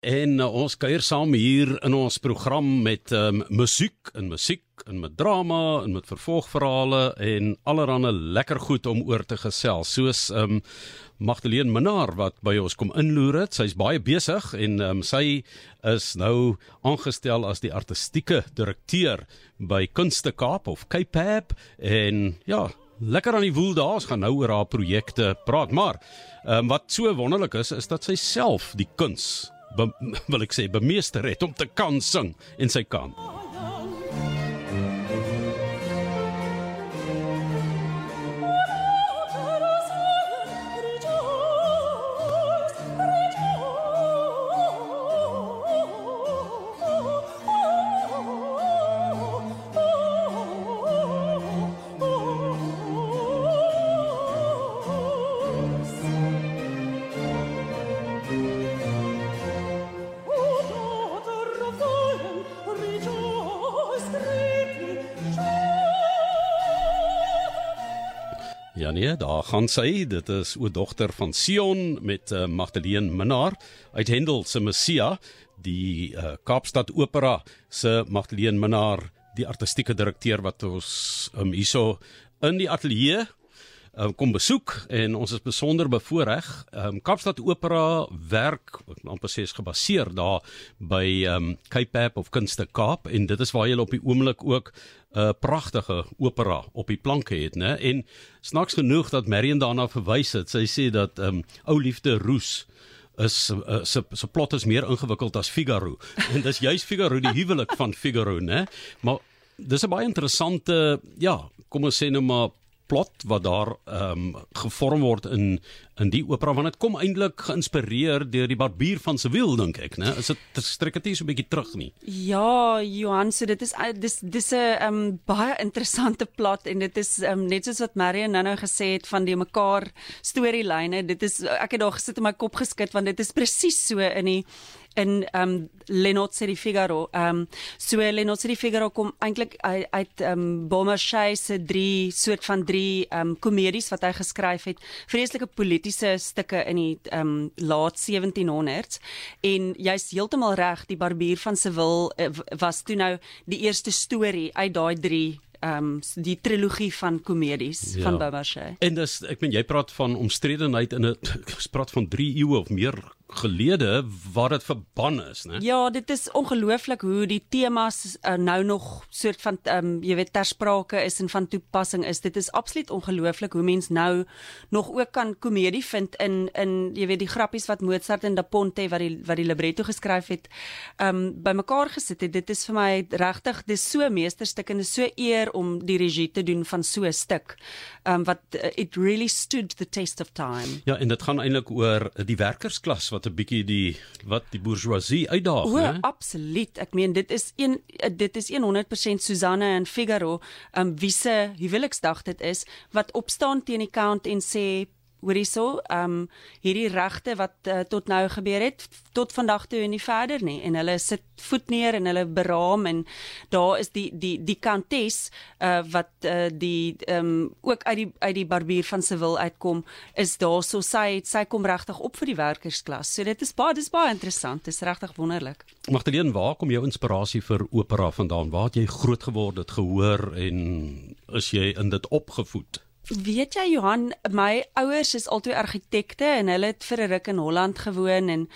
En uh, ons kuier saam hier in ons program met um, musiek en musiek en met drama en met vervolgverhale en allerlei lekker goed om oor te gesels. Soos um Magdalene Minnar wat by ons kom inloer het. Sy's baie besig en um, sy is nou aangestel as die artistieke direkteur by Kunste Kaap of KPAP en ja, lekker aan die woel daar. Ons gaan nou oor haar projekte praat, maar um, wat so wonderlik is is dat sy self die kuns be, wil ek sê bemeester het om te kan sing en sy kan. Ja nee, daar gaan sy. Dit is o dogter van Sion met uh, Magdalene Minnar uit Hendel se Messia, die uh, Kaapstad Opera se Magdalene Minnar, die artistieke direkteur wat ons um, hierso in die ateljee um, kom besoek en ons is besonder bevoorreg. Um, Kaapstad Opera werk, ek moet amper sê is gebaseer daar by um, Cape of Kunste Kaap en dit is waar jy op die oomblik ook 'n uh, pragtige opera op die planke het, né? En snaaks genoeg dat Marion daarna verwys het. Sy sê dat um, Ou Liefde Roos is uh, se se plot is meer ingewikkeld as Figaro. En dis juist Figaro die huwelik van Figaro, né? Maar dis 'n baie interessante ja, kom ons sê nou maar plot wat daar ehm um, gevorm word in in die opera want dit kom eintlik geïnspireer deur die barbier van Seville dink ek, né? Is dit strek dit so 'n bietjie terug nie? Ja, Johan, so dit is dis dis 'n ehm um, baie interessante plot en dit is ehm um, net soos wat Marion nou-nou gesê het van die mekaar storielyne. Dit is ek het daar gesit in my kop geskit want dit is presies so in die in ehm um, Lenotse di Figaro. Ehm um, so Lenotse di Figaro kom eintlik uit ehm um, Beaumarchais se drie soort van drie ehm um, komedies wat hy geskryf het. Vreeslike politiese stukke in die ehm um, laat 1700s en jy's heeltemal reg, die Barbier van Seville uh, was toe nou die eerste storie uit daai drie ehm um, die trilogie van komedies ja. van Beaumarchais. En dis ek meen jy praat van omstredenheid in 'n praat van 3 eeue of meer gelede waar dit verban is, né? Ja, dit is ongelooflik hoe die temas uh, nou nog soort van ehm um, jy weet ter sprake is en van toepassing is. Dit is absoluut ongelooflik hoe mens nou nog ook kan komedie vind in in jy weet die grappies wat Mozart en Da Ponte wat die wat die libretto geskryf het, ehm um, bymekaar gesit het. Dit is vir my regtig dis so meesterstuk en dis so eer om die regie te doen van so 'n stuk. Ehm um, wat uh, it really stood the test of time. Ja, en dit gaan eintlik oor die werkersklas wat 'n bietjie die wat die bourgeoisie uitdaag, o, hè? Absoluut. Ek meen dit is een dit is 100% Susanne en Figaro, um wie se huweliksdag dit is wat opstaan teen die count en sê hoorie so, ehm um, hierdie regte wat uh, tot nou gebeur het tot vandag toe en nie verder nie en hulle sit voet neer en hulle beraam en daar is die die die kantes uh, wat uh, die ehm um, ook uit die uit die barbier van Seville uitkom is daar so sy sy kom regtig op vir die werkersklas. So dit is baie dis baie interessant. Dit is regtig wonderlik. Magdalene, waar kom jou inspirasie vir opera vandaan? Waar het jy groot geword, dit gehoor en is jy in dit opgevoed? Weet jy Johan, my ouers is albei argitekte en hulle het vir 'n ruk in Holland gewoon en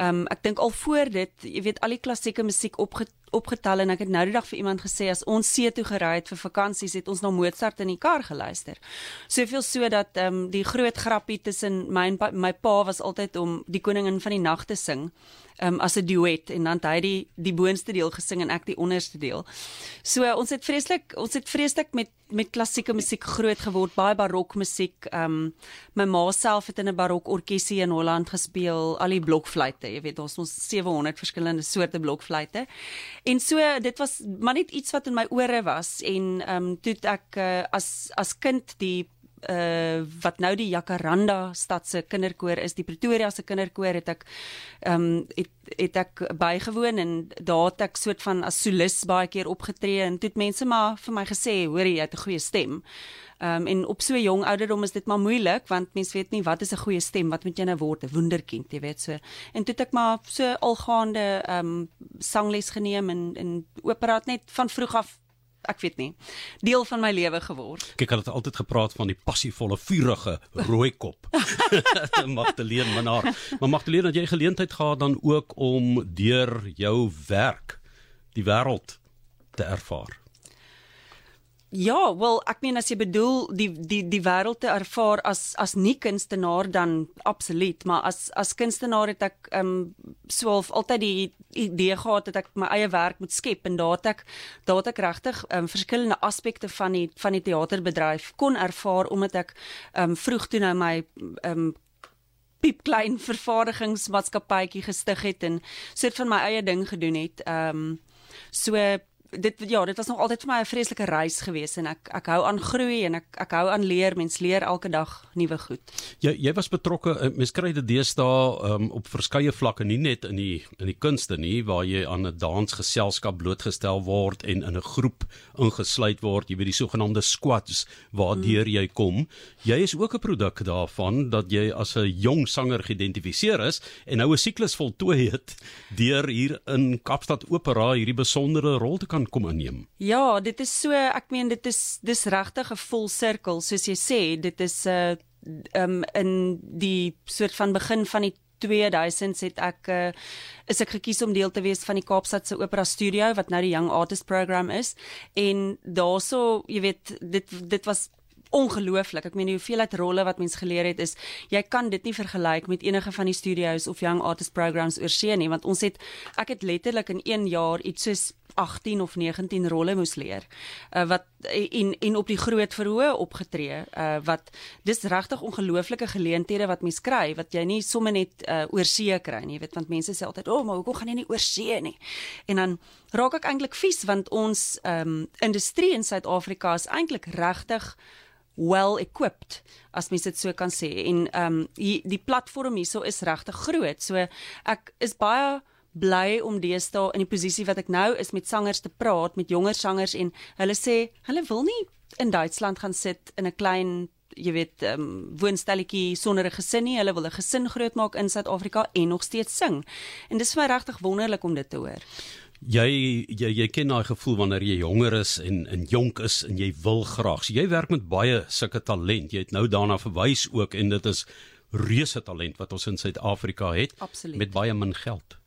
um, ek dink al voor dit, jy weet al die klassieke musiek opge opgetel en ek het nou die dag vir iemand gesê as ons see toe gery het vir vakansies het ons na Mozart in die kar geluister. Soveel so dat ehm um, die groot grappie tussen my en pa, my pa was altyd om die koningin van die nag te sing um, as 'n duet en dan het hy die die boonste deel gesing en ek die onderste deel. So ons het vreeslik ons het vreeslik met met klassieke musiek groot geword, baie barok musiek. Um my ma self het in 'n barok orkesie in Holland gespeel, al die blokfluitte, jy weet ons ons 700 verskillende soorte blokfluitte. En so dit was maar net iets wat in my ore was en um toe ek uh, as as kind die uh wat nou die Jacaranda stad se kinderkoor is, die Pretoria se kinderkoor het ek ehm um, het het ek bygewoon en daar het ek soort van as solis baie keer opgetree en toe het mense maar vir my gesê, hoor jy het 'n goeie stem. Ehm um, en op so jong ouderdom is dit maar moeilik want mense weet nie wat is 'n goeie stem, wat moet jy nou word, 'n wonderkind, jy weet so. En toe het ek maar so algaande ehm um, sangles geneem en en opera het net van vroeg af ek weet nie deel van my lewe geword. Kyk, hulle het altyd gepraat van die passievolle, vurige rooi kop. Magdalene Minnar. Maar Magdalene, het jy geleentheid gehad dan ook om deur jou werk die wêreld te ervaar? Ja, wel ek meen as jy bedoel die die die wêreld te ervaar as as nie kunstenaar dan absoluut, maar as as kunstenaar het ek ehm um, swaalf altyd die idee gehad dat ek my eie werk moet skep en daar het ek daar het ek regtig ehm um, verskillende aspekte van die van die teaterbedryf kon ervaar omdat ek ehm um, vroeg toe nou my ehm um, piep klein vervaardigingsmaatskappytjie gestig het en soort van my eie ding gedoen het. Ehm um, so dit ja, dit was nog altyd vir my 'n vreeslike reis gewees en ek ek hou aan groei en ek ek hou aan leer. Mens leer elke dag nuwe goed. Jy jy was betrokke eh, mens kry dit deesdae um, op verskeie vlakke, nie net in die in die kunste nie waar jy aan 'n dansgeselskap blootgestel word en in 'n groep ingesluit word, jy weet die sogenaamde squads waardeur jy kom. Jy is ook 'n produk daarvan dat jy as 'n jong sanger geïdentifiseer is en nou 'n siklus voltooi het deur hier in Kaapstad Opera hierdie besondere rol te kan kan kom inneem. Ja, dit is so, ek meen dit is dis regtig 'n vol sirkel soos jy sê, dit is 'n uh, um, in die soort van begin van die 2000s het ek uh, is ek gekies om deel te wees van die Kaapstadse Opera Studio wat nou die Young Artist Program is en daaroor jy weet dit dit was ongelooflik. Ek meen die hoeveelheid rolle wat mens geleer het is jy kan dit nie vergelyk met enige van die studios of young artist programs oor see nie want ons het ek het letterlik in 1 jaar iets soos 18 of 19 rolle moes leer. Uh wat en en op die groot verhoë opgetree. Uh wat dis regtig ongelooflike geleenthede wat mens kry wat jy nie sommer net uh oor see kry nie. Jy weet want mense sê altyd, "O, oh, maar hoekom gaan jy nie oor see nie?" En dan raak ek eintlik vies want ons um industrie in Suid-Afrika is eintlik regtig well equipped as mens dit so kan sê. En ehm um, die, die platform hierso is regtig groot. So ek is baie bly om deesdae in die posisie wat ek nou is met sangers te praat met jonger sangers en hulle sê hulle wil nie in Duitsland gaan sit in 'n klein jy weet um, woonstelletjie sonder 'n gesin nie. Hulle wil 'n gesin grootmaak in Suid-Afrika en nog steeds sing. En dis vir my regtig wonderlik om dit te hoor Jy jy jy ken daai gevoel wanneer jy jonger is en en jonk is en jy wil graag. So jy werk met baie sulke talent. Jy het nou daarna verwys ook en dit is reuse talent wat ons in Suid-Afrika het Absoluut. met baie min geld.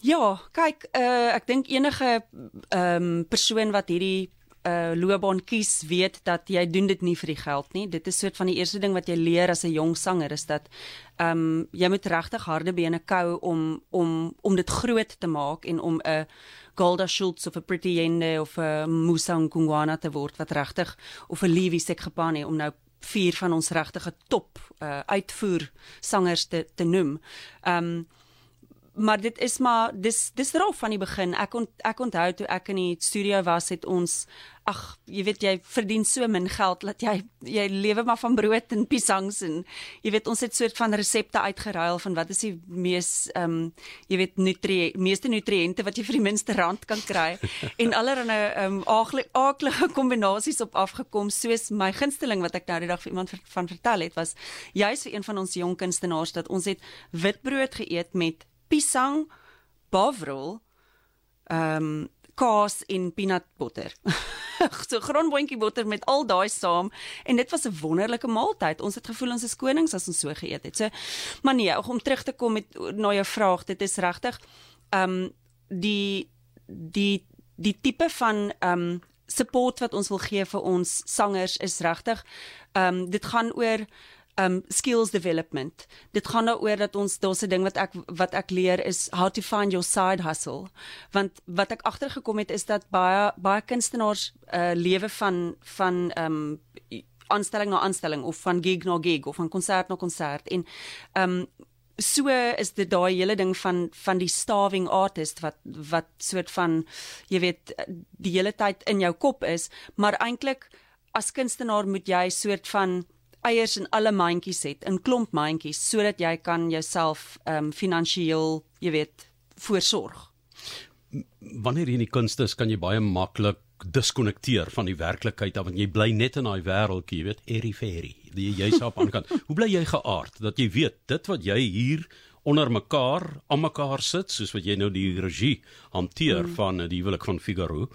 Ja, kyk, uh, ek dink enige ehm um, persoon wat hierdie uh loopbaan kies, weet dat jy doen dit nie vir die geld nie. Dit is soort van die eerste ding wat jy leer as 'n jong sanger is dat ehm um, jy moet regtig harde bene kou om om om dit groot te maak en om 'n Golda Schultz of 'n Pretty Yende of 'n Musa Ngwana te word wat regtig of 'n Levi Sekgapane om nou vier van ons regtige top uh uitvoer sangers te te noem. Ehm um, maar dit is maar dis dis rof van die begin. Ek ont, ek onthou toe ek in die studio was het ons ag, jy weet jy verdien so min geld dat jy jy lewe maar van brood en piesangs en jy weet ons het soort van resepte uitgeruil van wat is die mees ehm um, jy weet nutrie meeste nutriënte wat jy vir die minste rand kan kry en allerlei ehm um, aaklige kombinasies op afgekom soos my gunsteling wat ek nou die dag vir iemand van vertel het was juis vir een van ons jong kunstenaars dat ons het witbrood geëet met piesang, bavrol, ehm um, kaas en peanut butter. so grondboontjie botter met al daai saam en dit was 'n wonderlike maaltyd. Ons het gevoel ons is konings as ons so geëet het. So maar nee, om terug te kom met na jou vraag, dit is regtig ehm um, die die die tipe van ehm um, support wat ons wil gee vir ons sangers is regtig ehm um, dit gaan oor um skills development. Dit gaan daaroor dat ons daar's 'n ding wat ek wat ek leer is how to find your side hustle. Want wat ek agtergekom het is dat baie baie kunstenaars uh lewe van van um aanstelling na aanstelling of van gig na gig of van konsert na konsert en um so is dit daai hele ding van van die starving artist wat wat soort van jy weet die hele tyd in jou kop is, maar eintlik as kunstenaar moet jy soort van eiers in alle mandjies het, in klomp mandjies sodat jy kan jouself ehm um, finansiëel, jy weet, voorsorg. Wanneer jy in die kunste is, kan jy baie maklik diskonnekteer van die werklikheid af want jy bly net in daai wêreldjie, jy weet, fairy. Jy jy's op aan kant. Hoe bly jy geaard dat jy weet dit wat jy hier onder mekaar aan mekaar sit soos wat jy nou die regie hanteer mm. van die huwelik van Figaro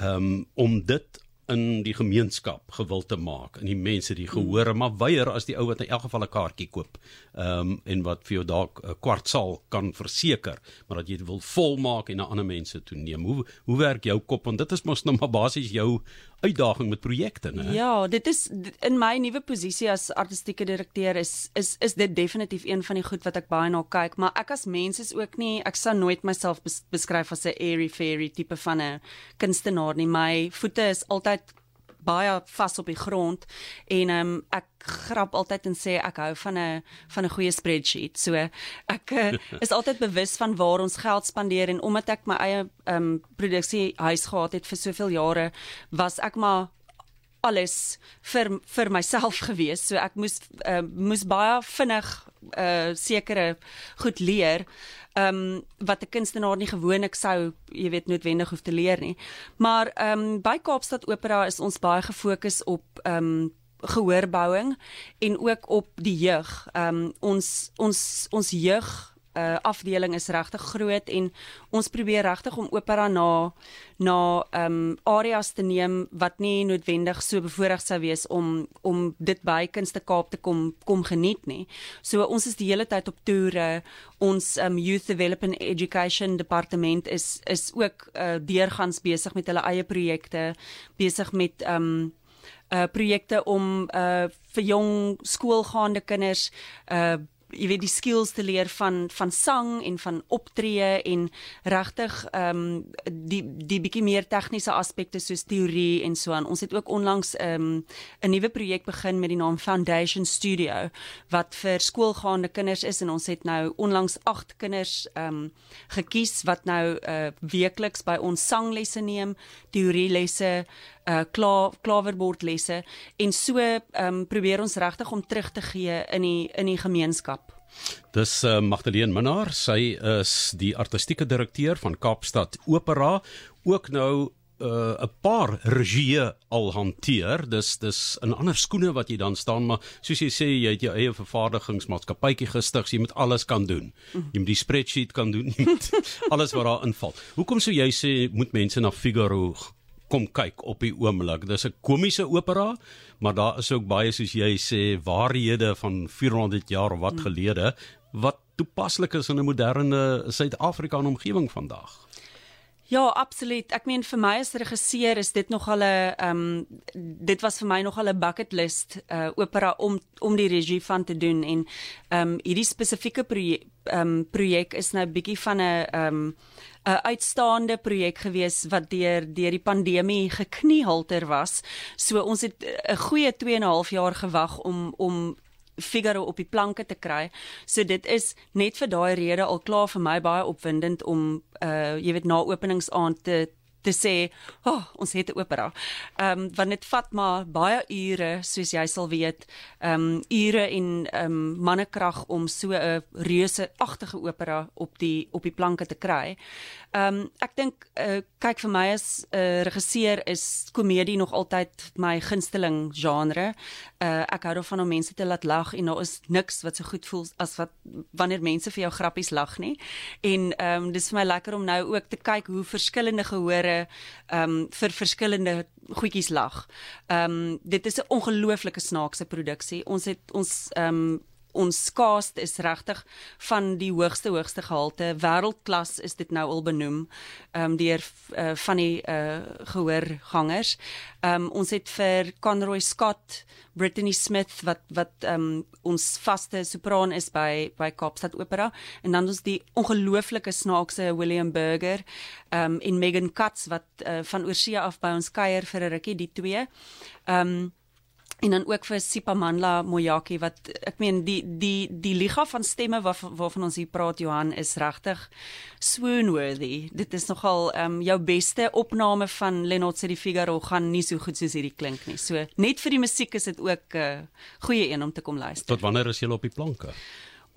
um, om dit in die gemeenskap gewil te maak en die mense die gehore maar weier as die ou wat in elk geval 'n kaartjie koop. Ehm um, en wat vir jou dalk 'n kwartsaal kan verseker, maar dat jy dit wil volmaak en na ander mense toe neem. Hoe hoe werk jou kop want dit is mos nou maar basies jou uitdaging met projekte, né? Ja, dit is in my nuwe posisie as artistieke direkteur is is is dit definitief een van die goed wat ek baie na kyk, maar ek as mens is ook nie ek sou nooit myself bes, beskryf as 'n airy fairy tipe van 'n kunstenaar nie. My voete is altyd baie vas op die grond en um, ek grap altyd en sê ek hou van 'n van 'n goeie spreadsheet. So ek uh, is altyd bewus van waar ons geld spandeer en omdat ek my eie um, produksie huis gehad het vir soveel jare, was ek maar alles vir vir myself gewees. So ek moes uh, moes baie vinnig uh, sekere goed leer ehm um, wat 'n kunstenaar nie gewoonlik sou, jy weet, noodwendig hoef te leer nie. Maar ehm um, by Kaapstad Opera is ons baie gefokus op ehm um, gehoorbouing en ook op die jeug. Ehm um, ons ons ons jeug uh, afdeling is regtig groot en ons probeer regtig om opera na na ehm um, areas te neem wat nie noodwendig so bevoordeel sou wees om om dit by Kunste Kaap te kom kom geniet nie. So ons is die hele tyd op toere. Ons um, Youth Development Education departement is is ook uh, deurgangs besig met hulle eie projekte, besig met ehm um, uh projekte om uh vir jong skoolgaande kinders uh jy weet die skills te leer van van sang en van optree en regtig ehm um, die die bietjie meer tegniese aspekte soos teorie en so aan. Ons het ook onlangs ehm um, 'n nuwe projek begin met die naam Foundation Studio wat vir skoolgaande kinders is en ons het nou onlangs 8 kinders ehm um, gekies wat nou uh, weekliks by ons sanglesse neem, teorielesse uh kla klaverbordlesse en so ehm um, probeer ons regtig om terug te gee in die in die gemeenskap. Dis uh, Magdalene Minnar, sy is die artistieke direkteur van Kaapstad Opera, ook nou uh 'n paar regieë al hanteer. Dis dis 'n ander skoene wat jy dan staan, maar soos jy sê, jy het jou eie vervaardigingsmaatskappytjie gestig, so jy moet alles kan doen. Jy moet die spreadsheet kan doen, jy moet alles wat daar inval. Hoekom sou jy sê moet mense na Figaro kom kyk op die oomblik. Dis 'n komiese opera, maar daar is ook baie soos jy sê waarhede van 400 jaar of wat hmm. gelede wat toepaslik is in 'n moderne Suid-Afrika omgewing vandag. Ja, absoluut. Ek meen vir my as regisseur is dit nog al 'n ehm um, dit was vir my nog al 'n bucket list uh opera om om die regie van te doen en ehm um, hierdie spesifieke projek ehm um, projek is nou bietjie van 'n ehm um, 'n uitstaande projek gewees wat deur deur die pandemie gekniehalter was. So ons het 'n goeie 2 en 'n half jaar gewag om om Figaro op die planke te kry. So dit is net vir daai rede al klaar vir my baie opwindend om uh jy weet na openingsaand te te sê, "Oh, ons het 'n opera." Ehm um, want dit vat maar baie ure, soos jy sal weet, ehm um, ure en ehm um, mannekrag om so 'n reuse-agtige opera op die op die planke te kry. Ehm um, ek dink uh, kyk vir my as 'n uh, regisseur is komedie nog altyd my gunsteling genre. Uh, ek hou daarvan om mense te laat lag en daar is niks wat so goed voel as wat wanneer mense vir jou grappies lag nie. En ehm um, dis vir my lekker om nou ook te kyk hoe verskillende gehore maniere ehm um, vir verskillende goedjies lag. Ehm um, dit is 'n ongelooflike snaakse produksie. Ons het ons ehm um, ons cast is regtig van die hoogste hoogste gehalte wêreldklas is dit nou al benoem um, deur uh, van die uh, gehoorgangers. Um, ons het vir Conroy Scott, Brittany Smith wat wat um, ons vaste sopran is by by Kaapstad Opera en dan ons die ongelooflike snaakse William Burger um, en Megan Katz wat uh, van Oorsee af by ons kuier vir 'n rukkie die twee. Ehm um, en dan ook vir Sipamandla Moyaki wat ek meen die die die liga van stemme waar, waarvan ons hier praat Johan is regtig swoonworthy. Dit is nogal ehm um, jou beste opname van Lenot se die Figaro gaan nie so goed soos hierdie klink nie. So net vir die musiek is dit ook 'n uh, goeie een om te kom luister. Tot wanneer is julle op die planke?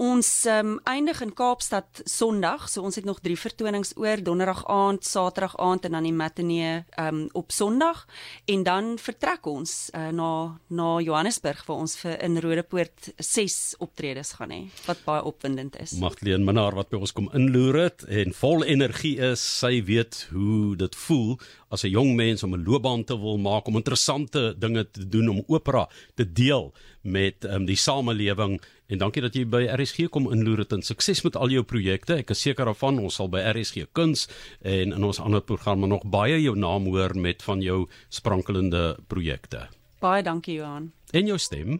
Ons um, eindig in Kaapstad Sondag, so ons het nog 3 vertonings oor, Donderdag aand, Saterdag aand en dan die matinee um, op Sondag en dan vertrek ons uh, na na Johannesburg waar ons vir in Rodepoort 6 optredes gaan hê wat baie opwindend is. Magdalene Minnar wat by ons kom inloer het en vol energie is, sy weet hoe dit voel as 'n jong mens om 'n loopbaan te wil maak, om interessante dinge te doen, om opera te deel met um, die samelewing En dankie dat jy by RSG kom inloer het en sukses met al jou projekte. Ek is seker daarvan ons sal by RSG Kuns en in ons ander programme nog baie jou naam hoor met van jou sprankelende projekte. Baie dankie Johan. En jou stem.